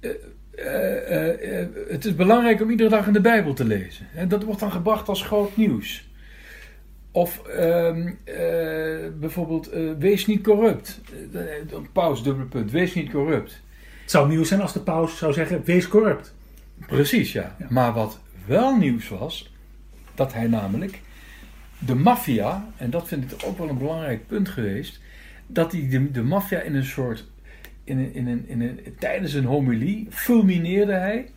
eh, eh, eh, het is belangrijk om iedere dag in de Bijbel te lezen. En dat wordt dan gebracht als groot nieuws. Of ehm, eh, bijvoorbeeld, wees niet corrupt. Paus, dubbele punt, wees niet corrupt. Het zou nieuws zijn als de paus zou zeggen, wees corrupt. Precies, ja. Ja. Maar wat wel nieuws was, dat hij namelijk de maffia, en dat vind ik ook wel een belangrijk punt geweest, dat hij de, de maffia in een soort, in een, in in tijdens een homilie, fulmineerde hij.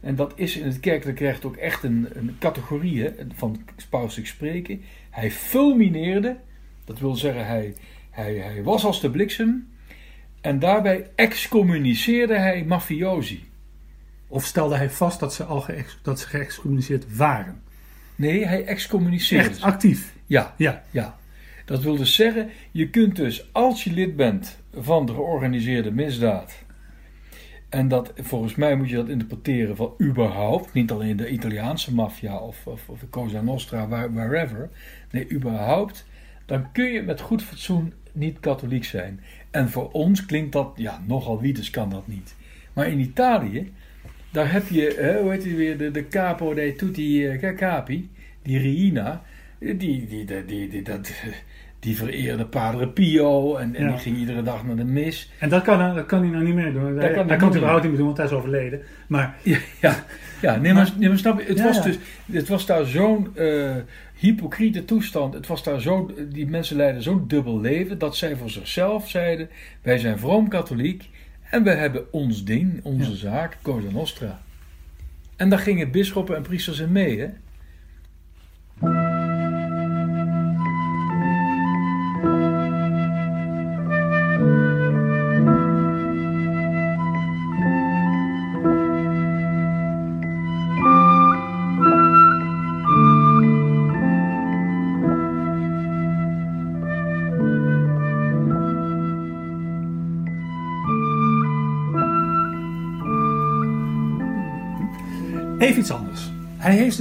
En dat is in het kerkelijk recht ook echt een, categorie hè, van pauselijk spreken. Hij fulmineerde, dat wil zeggen hij, hij, hij was als de bliksem. En daarbij excommuniceerde hij mafiosi. Of stelde hij vast dat ze al dat ze geëxcommuniceerd waren? Nee, hij Echt ze. actief. Ja, Ja. ja. Dat wil dus zeggen, je kunt dus als je lid bent van de georganiseerde misdaad. En dat, volgens mij moet je dat interpreteren van überhaupt, niet alleen de Italiaanse maffia of, of, of de Cosa Nostra, waar, wherever. Nee, überhaupt. Dan kun je met goed fatsoen niet katholiek zijn. En voor ons klinkt dat, ja, nogal wie, dus kan dat niet. Maar in Italië, daar heb je, hè, hoe heet die weer, de, de capo dei tutti eh, capi, die Riina, die, die, die, die, die, dat, <laughs> die vereerde Padre Pio en, en Ja. die ging iedere dag naar de mis. En dat kan, dat kan hij nou niet meer doen. Hij, kan hij hij kan het doen. überhaupt niet meer doen, want hij is overleden. Maar <laughs> Ja, ja, ja nee, maar, nee, maar snap je, het, Ja, was dus, het was daar zo'n eh, hypocriete toestand. Het was daar zo, die mensen leidden zo'n dubbel leven dat zij voor zichzelf zeiden: wij zijn vroom katholiek en we hebben ons ding, onze Ja. zaak, Cosa Nostra. En daar gingen bisschoppen en priesters in mee, hè?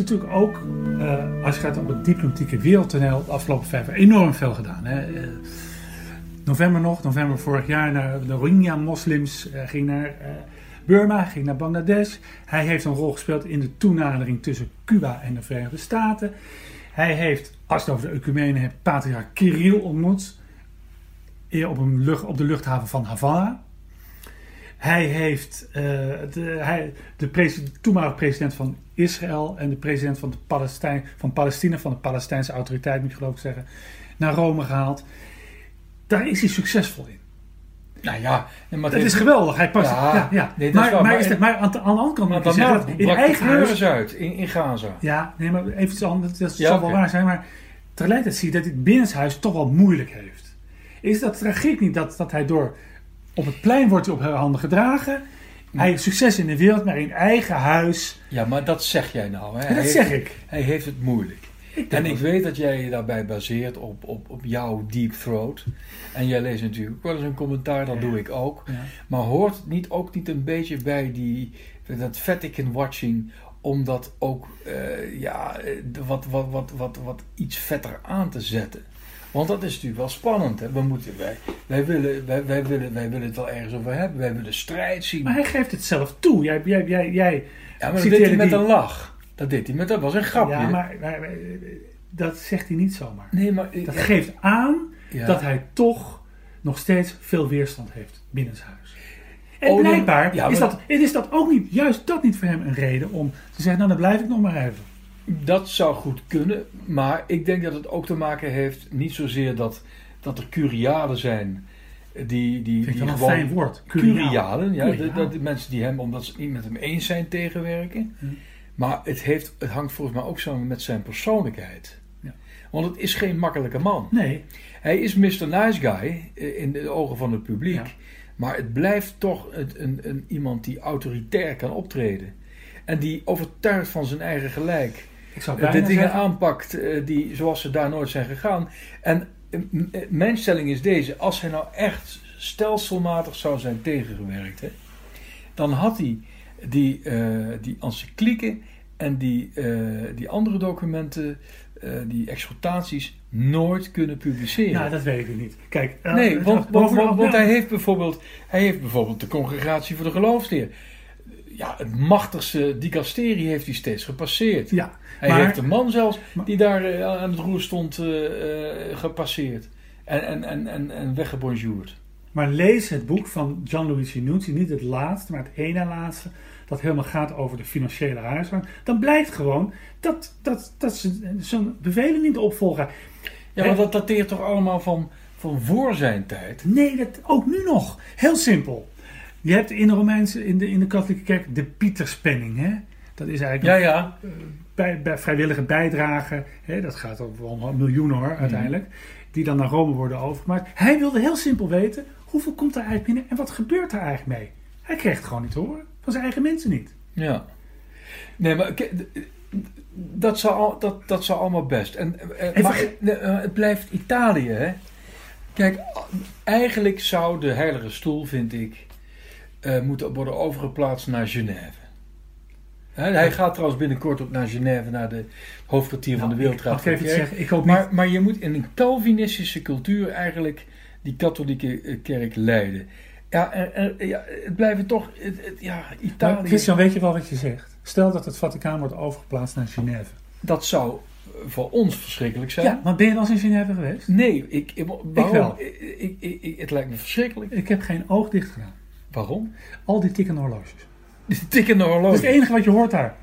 Natuurlijk ook, eh, als je gaat op het diplomatieke wereldtoneel, de afgelopen vijf jaar enorm veel gedaan. Hè. Eh, november nog, november vorig jaar, naar de Rohingya-moslims, eh, ging naar Burma, ging naar Bangladesh. Hij heeft een rol gespeeld in de toenadering tussen Cuba en de Verenigde Staten. Hij heeft, als het over de ecumene hebt, patriarch Kirill ontmoet. Op, een op de luchthaven van Havana. Hij heeft eh, de, hij, de toenmalige president van Israël en de president van, de Palestijn, van Palestina, van de Palestijnse autoriteit moet je geloof ik zeggen, naar Rome gehaald. Daar is hij succesvol in. Nou ja, maar Het is geweldig. Hij past. Ja, Ja, ja, nee, dat is maar, maar, maar- is het, maar aan, de, aan de andere kant Maar dat in eigen huis. uit in, in Gaza. Ja, nee, maar even iets anders. Dat zal wel waar zijn, maar tegelijkertijd zie je dat hij het binnenshuis toch wel moeilijk heeft. Is dat tragiek niet dat, dat hij door. Op het plein wordt hij op handen gedragen. Hij heeft succes in de wereld, maar in eigen huis. Ja, maar dat zeg jij nou. Hè? Dat zeg ik. Hij heeft het moeilijk. ik En ik weet dat jij je daarbij baseert op, op, op jouw deep throat. En jij leest natuurlijk ook wel eens een commentaar, dat Ja. doe ik ook. Ja. Maar hoort het niet ook niet een beetje bij die, dat Vatican watching om dat ook eh, ja, eh, wat, wat, wat, wat, wat iets vetter aan te zetten? Want dat is natuurlijk wel spannend. Hè? We moeten, wij, wij, willen, wij, wij, willen, wij willen het wel ergens over hebben. Wij willen strijd zien. Maar hij geeft het zelf toe. Jij, jij, jij, jij ja, maar dat deed hij met die- een lach. Dat deed hij met, dat was een grapje. Ja, maar, maar, maar, dat zegt hij niet zomaar. nee, maar Dat geeft aan ja. dat hij toch nog steeds veel weerstand heeft binnenshuis. En Oh, nee, blijkbaar ja, is, dat, is dat ook niet, juist dat niet voor hem een reden om te zeggen, nou dan blijf ik nog maar even. Dat zou goed kunnen, maar ik denk dat het ook te maken heeft niet zozeer dat, dat er curialen zijn die, die, Vind die wel een gewoon fijn woord. curialen, ja, Curiaal. dat, de mensen die hem omdat ze het niet met hem eens zijn tegenwerken. Hm. Maar het, heeft, het hangt volgens mij ook samen met zijn persoonlijkheid. Ja. Want het is geen makkelijke man. Nee, Hij is Mr. Nice Guy eh, in de ogen van het publiek. Ja. Maar het blijft toch een, een, een, iemand die autoritair kan optreden. En die overtuigd van zijn eigen gelijk ik zou de dingen zeggen, aanpakt eh, die, zoals ze daar nooit zijn gegaan. En eh, eh, mijn stelling is deze: als hij nou echt stelselmatig zou zijn tegengewerkt, hè, dan had hij die, eh die encyclieken en die, eh, die andere documenten, eh, die exploitaties, nooit kunnen publiceren. nou dat weet ik niet. Kijk, eh, Nee, want, want, want, want hij, heeft bijvoorbeeld, hij heeft bijvoorbeeld de Congregatie voor de Geloofsleer. Ja, het machtigste dicasterie heeft hij steeds gepasseerd. Ja, Hij maar- heeft een man zelfs maar- die daar eh, aan het roer stond eh, eh, gepasseerd. En, en, en, en, en weggebonjourd. Maar lees het boek van Gianluigi Nucci, niet het laatste, maar het ene laatste, dat helemaal gaat over de financiële huishouding. Dan blijkt gewoon dat, dat, dat ze zo'n bevelen niet opvolgen. Ja, maar dat dateert toch allemaal van, van voor zijn tijd? Nee, dat ook nu nog. Heel simpel. Je hebt in de Romeinse, in de, in de katholieke kerk de Pieterspenning. Hè? Dat is eigenlijk Ja, ja. bij, bij vrijwillige bijdragen. Hè, dat gaat over wel miljoenen hoor, uiteindelijk. Die dan naar Rome worden overgemaakt. Hij wilde heel simpel weten, hoeveel komt er eigenlijk binnen en wat gebeurt er eigenlijk mee? Hij kreeg het gewoon niet te horen. Van zijn eigen mensen niet. Ja. Nee, maar dat zou, dat, dat zou allemaal best. En, eh, maar het, eh, blijft Italië, hè? Kijk, eigenlijk zou de Heilige Stoel, vind ik, eh, moeten worden overgeplaatst naar Genève. Hij gaat trouwens binnenkort ook naar Genève, naar de hoofdkwartier van de Nou, ik- Wereldraad ik zeggen? Ik hoop niet... Maar, maar je moet in een Calvinistische cultuur eigenlijk die katholieke eh, kerk leiden. Ja, er, er- ja het blijven toch, het, het- ja, Italië. Christian, weet je wel wat je zegt? Stel dat het Vaticaan wordt overgeplaatst naar Genève. Dat zou voor ons verschrikkelijk zijn. Ja, maar ben je wel eens in Genève geweest? Nee, ik, ik, waarom? wel. Ik, ik, ik- ik- het lijkt me verschrikkelijk. Ik heb geen oog dicht gedaan. Waarom? Al die tikkende horloges. <laughs> De tikkende Dat horloge. is het enige wat je hoort daar.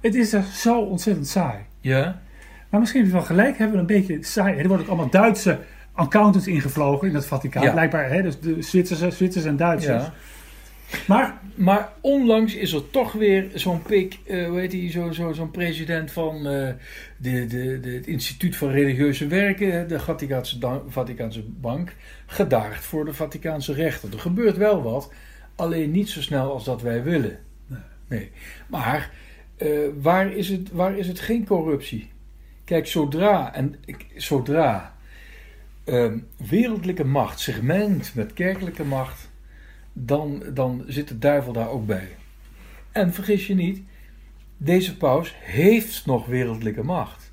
Het is zo ontzettend saai. Ja, Maar misschien heb je wel gelijk, hebben we een beetje saai. Er worden ook allemaal Duitse accountants ingevlogen in het Vaticaan. Ja. Blijkbaar, hè, dus de Zwitsers, Zwitsers en Duitsers. ja. Maar Maar onlangs is er toch weer zo'n pik, eh hoe heet die, zo, zo, zo'n president van eh, de, de, de, het Instituut voor Religieuze Werken, de Vaticaanse, Bank, gedaagd voor de Vaticaanse rechter. Er gebeurt wel wat, alleen niet zo snel als dat wij willen. Nee. Maar eh, waar, is het, waar is het geen corruptie? Kijk, zodra, en ik- zodra ehm, wereldlijke macht zich mengt met kerkelijke macht, dan, dan zit de duivel daar ook bij. En vergis je niet, deze paus heeft nog wereldlijke macht.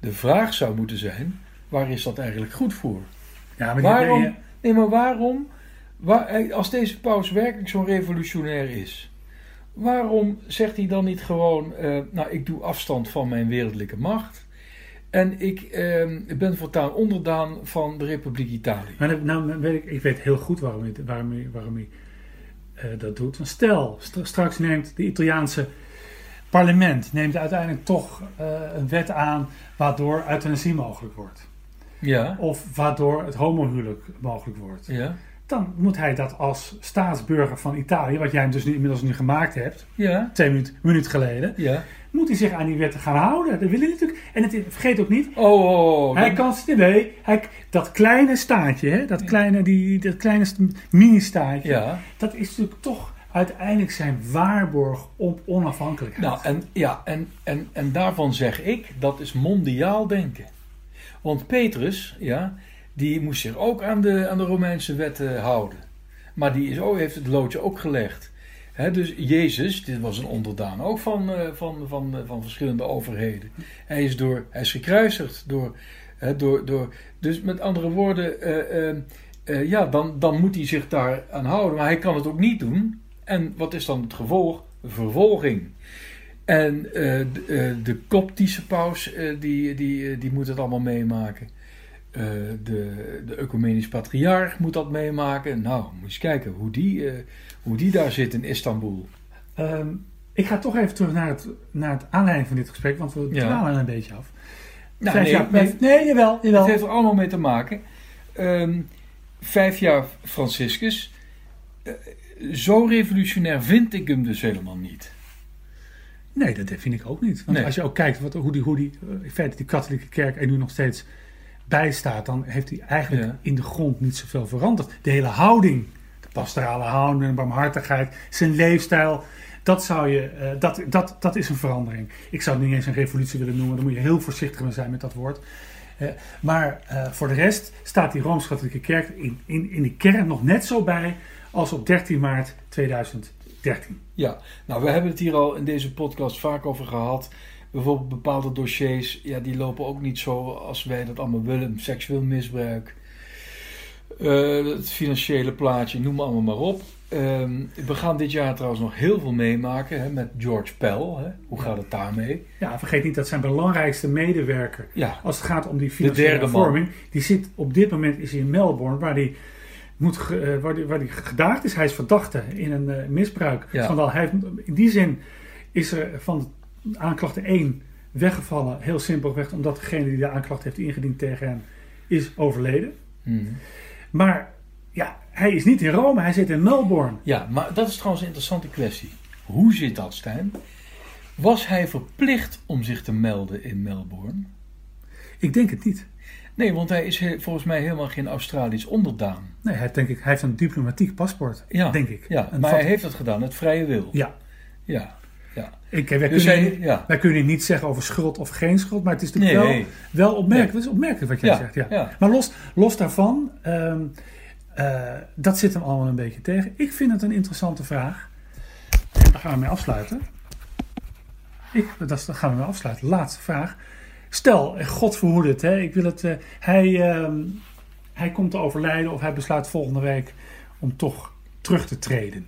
De vraag zou moeten zijn, waar is dat eigenlijk goed voor? ja, maar Waarom? Nee, maar waarom? Waar, als deze paus werkelijk zo'n revolutionair is, waarom zegt hij dan niet gewoon: eh, Nou, ik doe afstand van mijn wereldlijke macht en ik eh, ben voortaan onderdaan van de Republiek Italië? Maar nou, weet ik, ik weet heel goed waarom hij, waarom hij, waarom hij eh, dat doet. Want stel, st- straks neemt de Italiaanse parlement neemt uiteindelijk toch eh, een wet aan waardoor euthanasie mogelijk wordt. Ja, Of waardoor het homohuwelijk mogelijk wordt. ja, Dan moet hij dat als staatsburger van Italië, wat jij hem dus nu, inmiddels nu gemaakt hebt, ja, twee minuten minuut geleden, ja. Moet hij zich aan die wetten gaan houden. Dat wil hij natuurlijk. En het, vergeet ook niet, Oh, oh, oh, hij dat- kan nee, hij, dat kleine staatje, hè, dat kleine, die, dat kleine st- mini-staatje, Ja, dat is natuurlijk toch uiteindelijk zijn waarborg op onafhankelijkheid. nou en, ja, en, en, en daarvan zeg ik, dat is mondiaal denken. Want Petrus, ja, die moest zich ook aan de, aan de Romeinse wetten houden. Maar die is heeft het loodje ook gelegd. Dus Jezus, dit was een onderdaan ook van, eh, van, van, eh, van verschillende overheden. Hij is, door, hij is gekruisigd door, door, door. Dus met andere woorden, eh, eh, eh, ja, dan, dan moet hij zich daar aan houden. Maar hij kan het ook niet doen. En wat is dan het gevolg? Vervolging. En de, de Koptische paus, die, die, die moet het allemaal meemaken. Eh, de, de ecumenisch patriarch moet dat meemaken. Nou, moet je eens kijken hoe die, eh, hoe die daar zit in Istanbul. Ehm, ik ga toch even terug naar het, naar het aanleiding van dit gesprek, want we Ja. dwalen een beetje af. Nou, Vijf nee, jaar- nee, nee, jawel, jawel. Het heeft er allemaal mee te maken. Ehm, vijf jaar Franciscus. Eh, zo revolutionair vind ik hem dus helemaal niet. Nee, dat vind ik ook niet. Want Nee. als je ook kijkt wat, hoe die, hoe die, in feite die katholieke kerk er nu nog steeds bij staat, dan heeft hij eigenlijk Ja. in de grond niet zoveel veranderd. De hele houding, de pastorale houding, de barmhartigheid, zijn leefstijl, dat, zou je, eh, dat, dat, dat is een verandering. Ik zou het niet eens een revolutie willen noemen, daar moet je heel voorzichtig mee zijn met dat woord. Eh, maar eh, voor de rest staat die Rooms-Katholieke Kerk in, in, in de kern nog net zo bij als op 13 maart 2013. Ja, nou, we hebben het hier al in deze podcast vaak over gehad. Bijvoorbeeld bepaalde dossiers, ja, die lopen ook niet zo als wij dat allemaal willen. Seksueel misbruik, eh, het financiële plaatje, noem maar allemaal maar op. Ehm, we gaan dit jaar trouwens nog heel veel meemaken hè, met George Pell. Hè. Hoe gaat het daarmee? Ja, vergeet niet dat zijn belangrijkste medewerker Ja, Als het gaat om die financiële hervorming. Die zit op dit moment is in Melbourne, waar hij moet eh, waar die, waar die gedaagd is. Hij is verdachte in een eh, misbruik. Ja. Hij heeft, in die zin is er van aanklachte 1 weggevallen. Heel simpelweg omdat degene die de aanklacht heeft ingediend tegen hem is overleden. Mhm. Maar ja, hij is niet in Rome, hij zit in Melbourne. ja, maar dat is trouwens een interessante kwestie. Hoe zit dat, Stijn? Was hij verplicht om zich te melden in Melbourne? Ik denk het niet. Nee, want hij is he- volgens mij helemaal geen Australisch onderdaan. Nee, hij denk ik, hij heeft een diplomatiek paspoort, Ja, denk ik. Ja, maar hij heeft het gedaan, het vrije wil. Ja, ja. Ik, wij, Dus kunnen, hij- niet- ja. wij kunnen niet zeggen over schuld of geen schuld, maar het is natuurlijk Nee. wel, wel opmerkelijk. Nee. Het is opmerkelijk wat jij Ja, zegt. Ja. ja. Maar los, los daarvan, ehm, eh, dat zit hem allemaal een beetje tegen. Ik vind het een interessante vraag. En daar gaan we mee afsluiten. Ik, dat, gaan we mee afsluiten. Laatste vraag. Stel, God verhoede het, hè, ik wil het, eh, hij, ehm, hij komt te overlijden of hij besluit volgende week om toch terug te treden.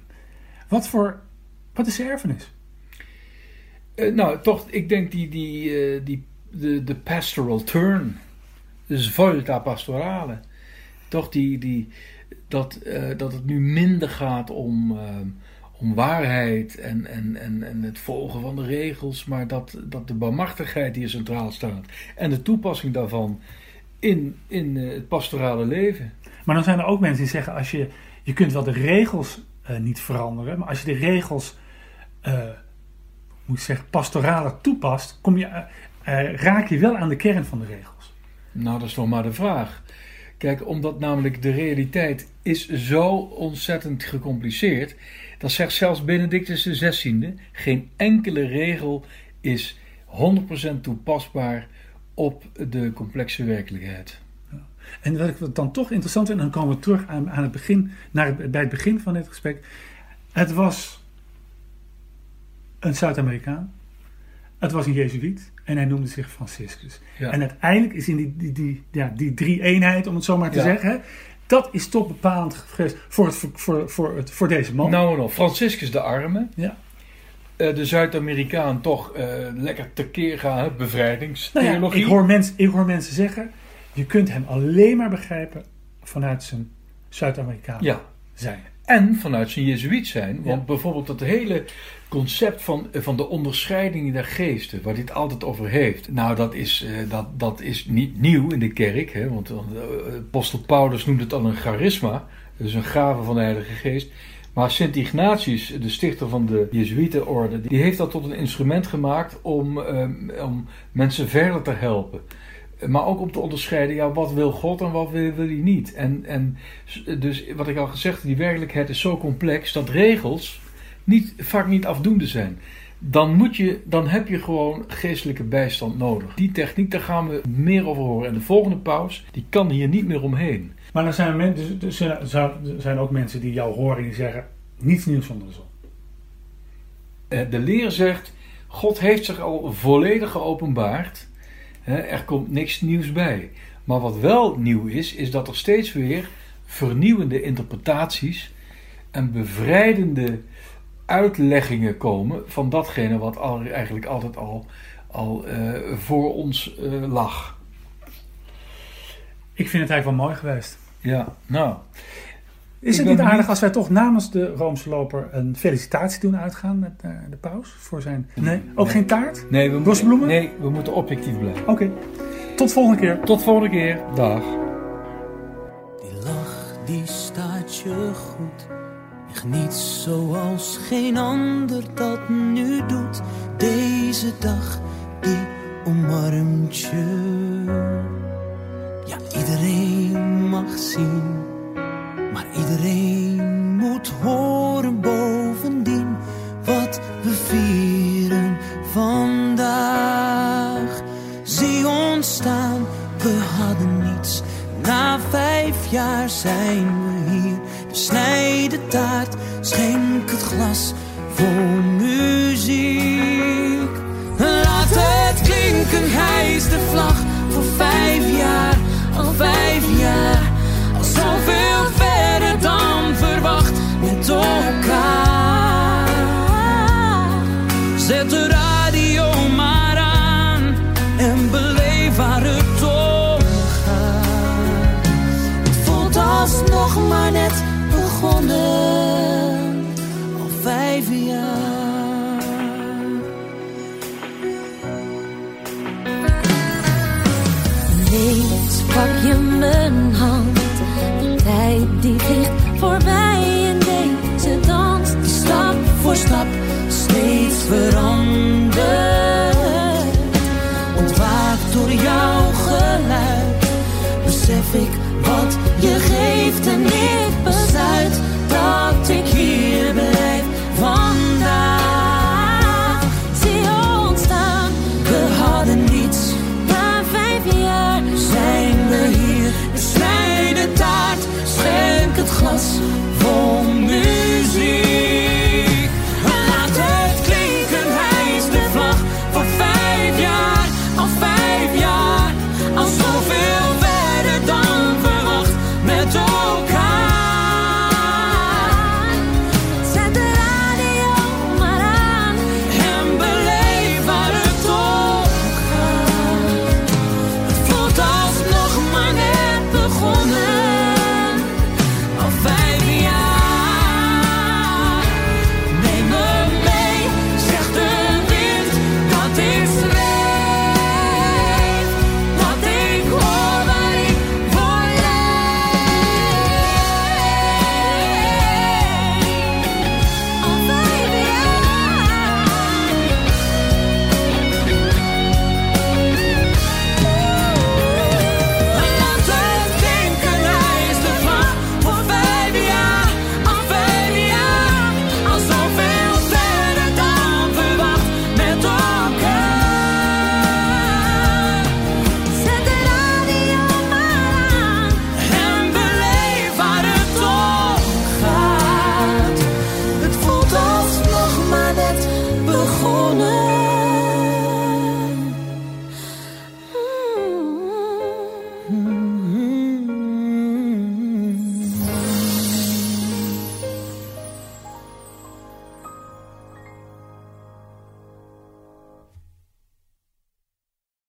Wat, voor, wat is zijn erfenis? Eh, nou, toch, ik denk die, die, eh, die, de, de pastoral turn, dus volta pastorale, toch die, die, dat, eh, dat het nu minder gaat om, om waarheid en, en, en, en het volgen van de regels, maar dat, dat de barmhartigheid hier centraal staat en de toepassing daarvan in, in het pastorale leven. Maar dan zijn er ook mensen die zeggen: als je, je kunt wel de regels niet veranderen, maar als je de regels, moet ik zeggen, pastorale toepast, kom je, eh, eh, raak je wel aan de kern van de regels. Nou, dat is nog maar de vraag. Kijk, omdat namelijk de realiteit is zo ontzettend gecompliceerd. Dat zegt zelfs Benedictus XVI. Geen enkele regel is 100% toepasbaar op de complexe werkelijkheid. En wat ik dan toch interessant vind, en dan komen we terug aan, aan het begin, naar bij het begin van dit gesprek. Het was een Zuid-Amerikaan, het was een Jezuïet en hij noemde zich Franciscus. Ja. En uiteindelijk is in die, die, die, ja, die drie-eenheid, om het zo maar te Ja. zeggen, hè, dat is toch bepalend geweest voor, het, voor, voor, het, voor deze man. Nou, nou, Franciscus de Arme. Ja. Eh, de Zuid-Amerikaan toch eh, lekker tekeer gaan, hè, Nou ja, bevrijdingstheologie. ik, hoor mensen, ik hoor mensen zeggen, je kunt hem alleen maar begrijpen vanuit zijn Zuid-Amerikaan ja, zijn. En vanuit zijn Jezuïet zijn. Want Ja. bijvoorbeeld dat hele concept van, van de onderscheiding der geesten, waar hij het altijd over heeft. Nou, dat is, eh, dat, dat is niet nieuw in de kerk. Hè, want eh, apostel Paulus noemt het al een charisma. Dus een gave van de Heilige Geest. Maar Sint Ignatius, de stichter van de Jezuïetenorde, die heeft dat tot een instrument gemaakt om, eh, om mensen verder te helpen. Maar ook om te onderscheiden, ja, wat wil God en wat wil, wil hij niet. En, en dus wat ik al gezegd heb, die werkelijkheid is zo complex dat regels niet, vaak niet afdoende zijn. Dan, moet je, dan heb je gewoon geestelijke bijstand nodig. Die techniek, daar gaan we meer over horen. En de volgende paus, die kan hier niet meer omheen. Maar er zijn, men, dus, dus er zijn- ook mensen die jou horen die zeggen, niets nieuws onder de zon. Eh, De leer zegt, God heeft zich al volledig geopenbaard. Er komt niks nieuws bij. Maar wat wel nieuw is, is dat er steeds weer vernieuwende interpretaties en bevrijdende uitleggingen komen van datgene wat eigenlijk altijd al, al eh, voor ons eh, lag. Ik vind het eigenlijk wel mooi geweest. Ja, nou. Is Ik het niet aardig als wij toch namens de Roomse loper een felicitatie doen uitgaan met eh, de paus? Voor zijn... Nee, ook Nee. geen taart? Nee, we, Bosbloemen? nee, we moeten objectief blijven. Oké, tot volgende keer. Tot volgende keer. Dag. Die lach die staat je goed. Je geniet zoals geen ander dat nu doet. Deze dag die omarmt je. Ja, iedereen mag zien. Maar iedereen moet horen bovendien wat we vieren vandaag. Zie ons staan, we hadden niets. Na vijf jaar zijn we hier. Snijd de taart, schenk het glas vol muziek. Laat het klinken, hij is de vlag voor vijf jaar, al vijf jaar. Al zoveel veranderd. Ontwaakt door jouw geluid, besef ik wat je geeft.